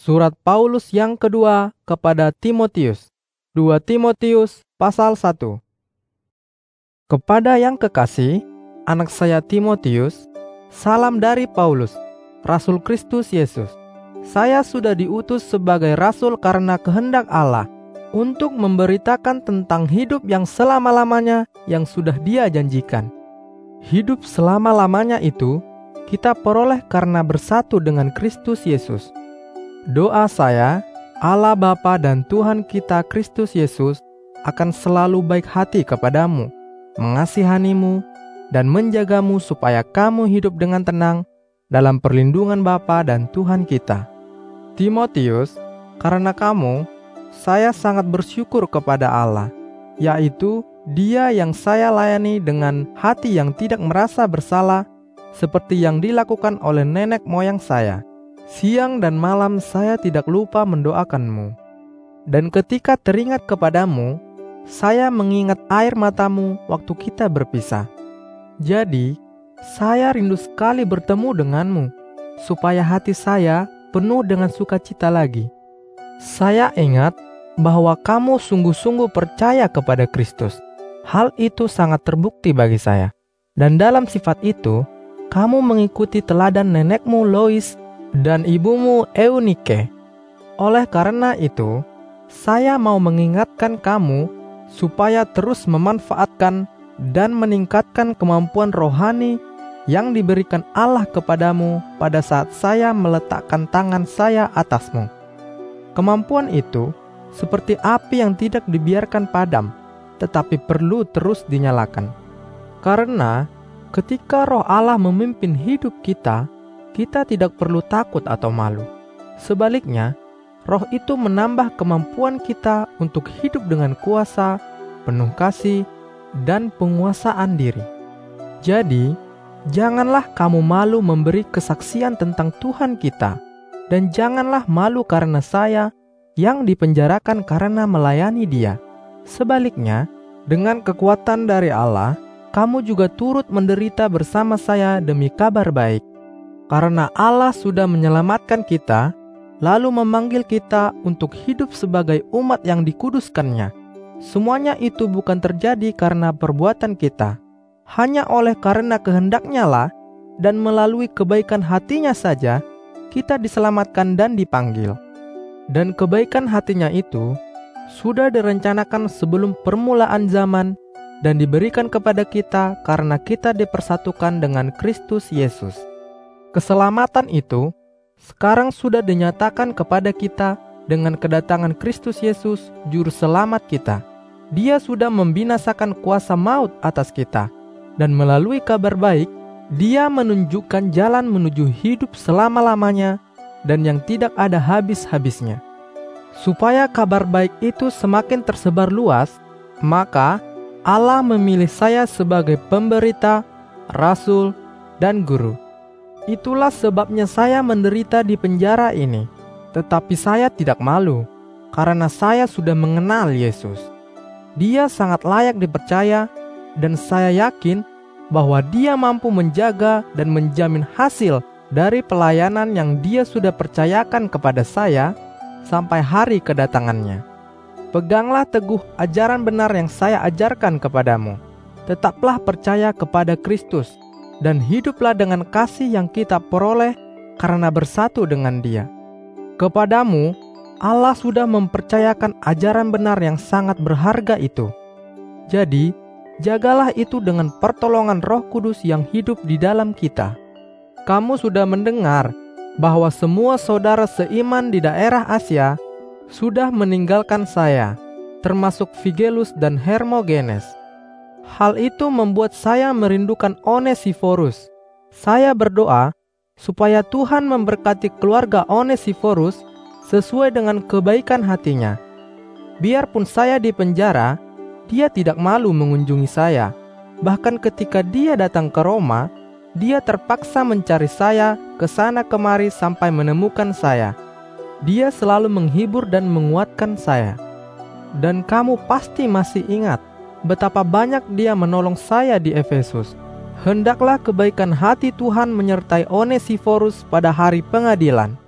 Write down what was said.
Surat Paulus yang kedua kepada Timotius. 2 Timotius pasal 1. Kepada yang kekasih, anak saya Timotius, salam dari Paulus, Rasul Kristus Yesus. Saya sudah diutus sebagai rasul karena kehendak Allah untuk memberitakan tentang hidup yang selama-lamanya yang sudah Dia janjikan. Hidup selama-lamanya itu kita peroleh karena bersatu dengan Kristus Yesus. Doa saya, Allah Bapa dan Tuhan kita Kristus Yesus akan selalu baik hati kepadamu, mengasihanimu, dan menjagamu supaya kamu hidup dengan tenang dalam perlindungan Bapa dan Tuhan kita. Timotius, karena kamu, saya sangat bersyukur kepada Allah, yaitu Dia yang saya layani dengan hati yang tidak merasa bersalah, seperti yang dilakukan oleh nenek moyang saya. Siang dan malam saya tidak lupa mendoakanmu. Dan ketika teringat kepadamu, saya mengingat air matamu waktu kita berpisah. Jadi, saya rindu sekali bertemu denganmu, supaya hati saya penuh dengan sukacita lagi. Saya ingat bahwa kamu sungguh-sungguh percaya kepada Kristus. Hal itu sangat terbukti bagi saya. Dan dalam sifat itu, kamu mengikuti teladan nenekmu Lois dan ibumu Eunike. Oleh karena itu, saya mau mengingatkan kamu supaya terus memanfaatkan dan meningkatkan kemampuan rohani yang diberikan Allah kepadamu pada saat saya meletakkan tangan saya atasmu. Kemampuan itu seperti api yang tidak dibiarkan padam, tetapi perlu terus dinyalakan. Karena ketika Roh Allah memimpin hidup kita, kita tidak perlu takut atau malu. Sebaliknya, Roh itu menambah kemampuan kita untuk hidup dengan kuasa, penuh kasih, dan penguasaan diri. Jadi, janganlah kamu malu memberi kesaksian tentang Tuhan kita, dan janganlah malu karena saya yang dipenjarakan karena melayani Dia. Sebaliknya, dengan kekuatan dari Allah, kamu juga turut menderita bersama saya demi kabar baik. Karena Allah sudah menyelamatkan kita, lalu memanggil kita untuk hidup sebagai umat yang dikuduskannya. Semuanya itu bukan terjadi karena perbuatan kita, hanya oleh karena kehendaknya lah dan melalui kebaikan hatinya saja kita diselamatkan dan dipanggil. Dan kebaikan hatinya itu sudah direncanakan sebelum permulaan zaman dan diberikan kepada kita karena kita dipersatukan dengan Kristus Yesus. Keselamatan itu sekarang sudah dinyatakan kepada kita dengan kedatangan Kristus Yesus, Juru Selamat kita. Dia sudah membinasakan kuasa maut atas kita, dan melalui kabar baik, Dia menunjukkan jalan menuju hidup selama-lamanya dan yang tidak ada habis-habisnya. Supaya kabar baik itu semakin tersebar luas, maka Allah memilih saya sebagai pemberita, rasul, dan guru. Itulah sebabnya saya menderita di penjara ini. Tetapi saya tidak malu, karena saya sudah mengenal Yesus. Dia sangat layak dipercaya, dan saya yakin bahwa Dia mampu menjaga dan menjamin hasil dari pelayanan yang Dia sudah percayakan kepada saya sampai hari kedatangannya. Peganglah teguh ajaran benar yang saya ajarkan kepadamu. Tetaplah percaya kepada Kristus dan hiduplah dengan kasih yang kita peroleh karena bersatu dengan Dia. Kepadamu, Allah sudah mempercayakan ajaran benar yang sangat berharga itu. Jadi, jagalah itu dengan pertolongan Roh Kudus yang hidup di dalam kita. Kamu sudah mendengar bahwa semua saudara seiman di daerah Asia sudah meninggalkan saya, termasuk Figelus dan Hermogenes. Hal itu membuat saya merindukan Onesiforus. Saya berdoa supaya Tuhan memberkati keluarga Onesiforus sesuai dengan kebaikan hatinya. Biarpun saya di penjara, dia tidak malu mengunjungi saya. Bahkan ketika dia datang ke Roma, dia terpaksa mencari saya ke sana kemari sampai menemukan saya. Dia selalu menghibur dan menguatkan saya. Dan kamu pasti masih ingat betapa banyak dia menolong saya di Efesus. Hendaklah kebaikan hati Tuhan menyertai Onesiforus pada hari pengadilan.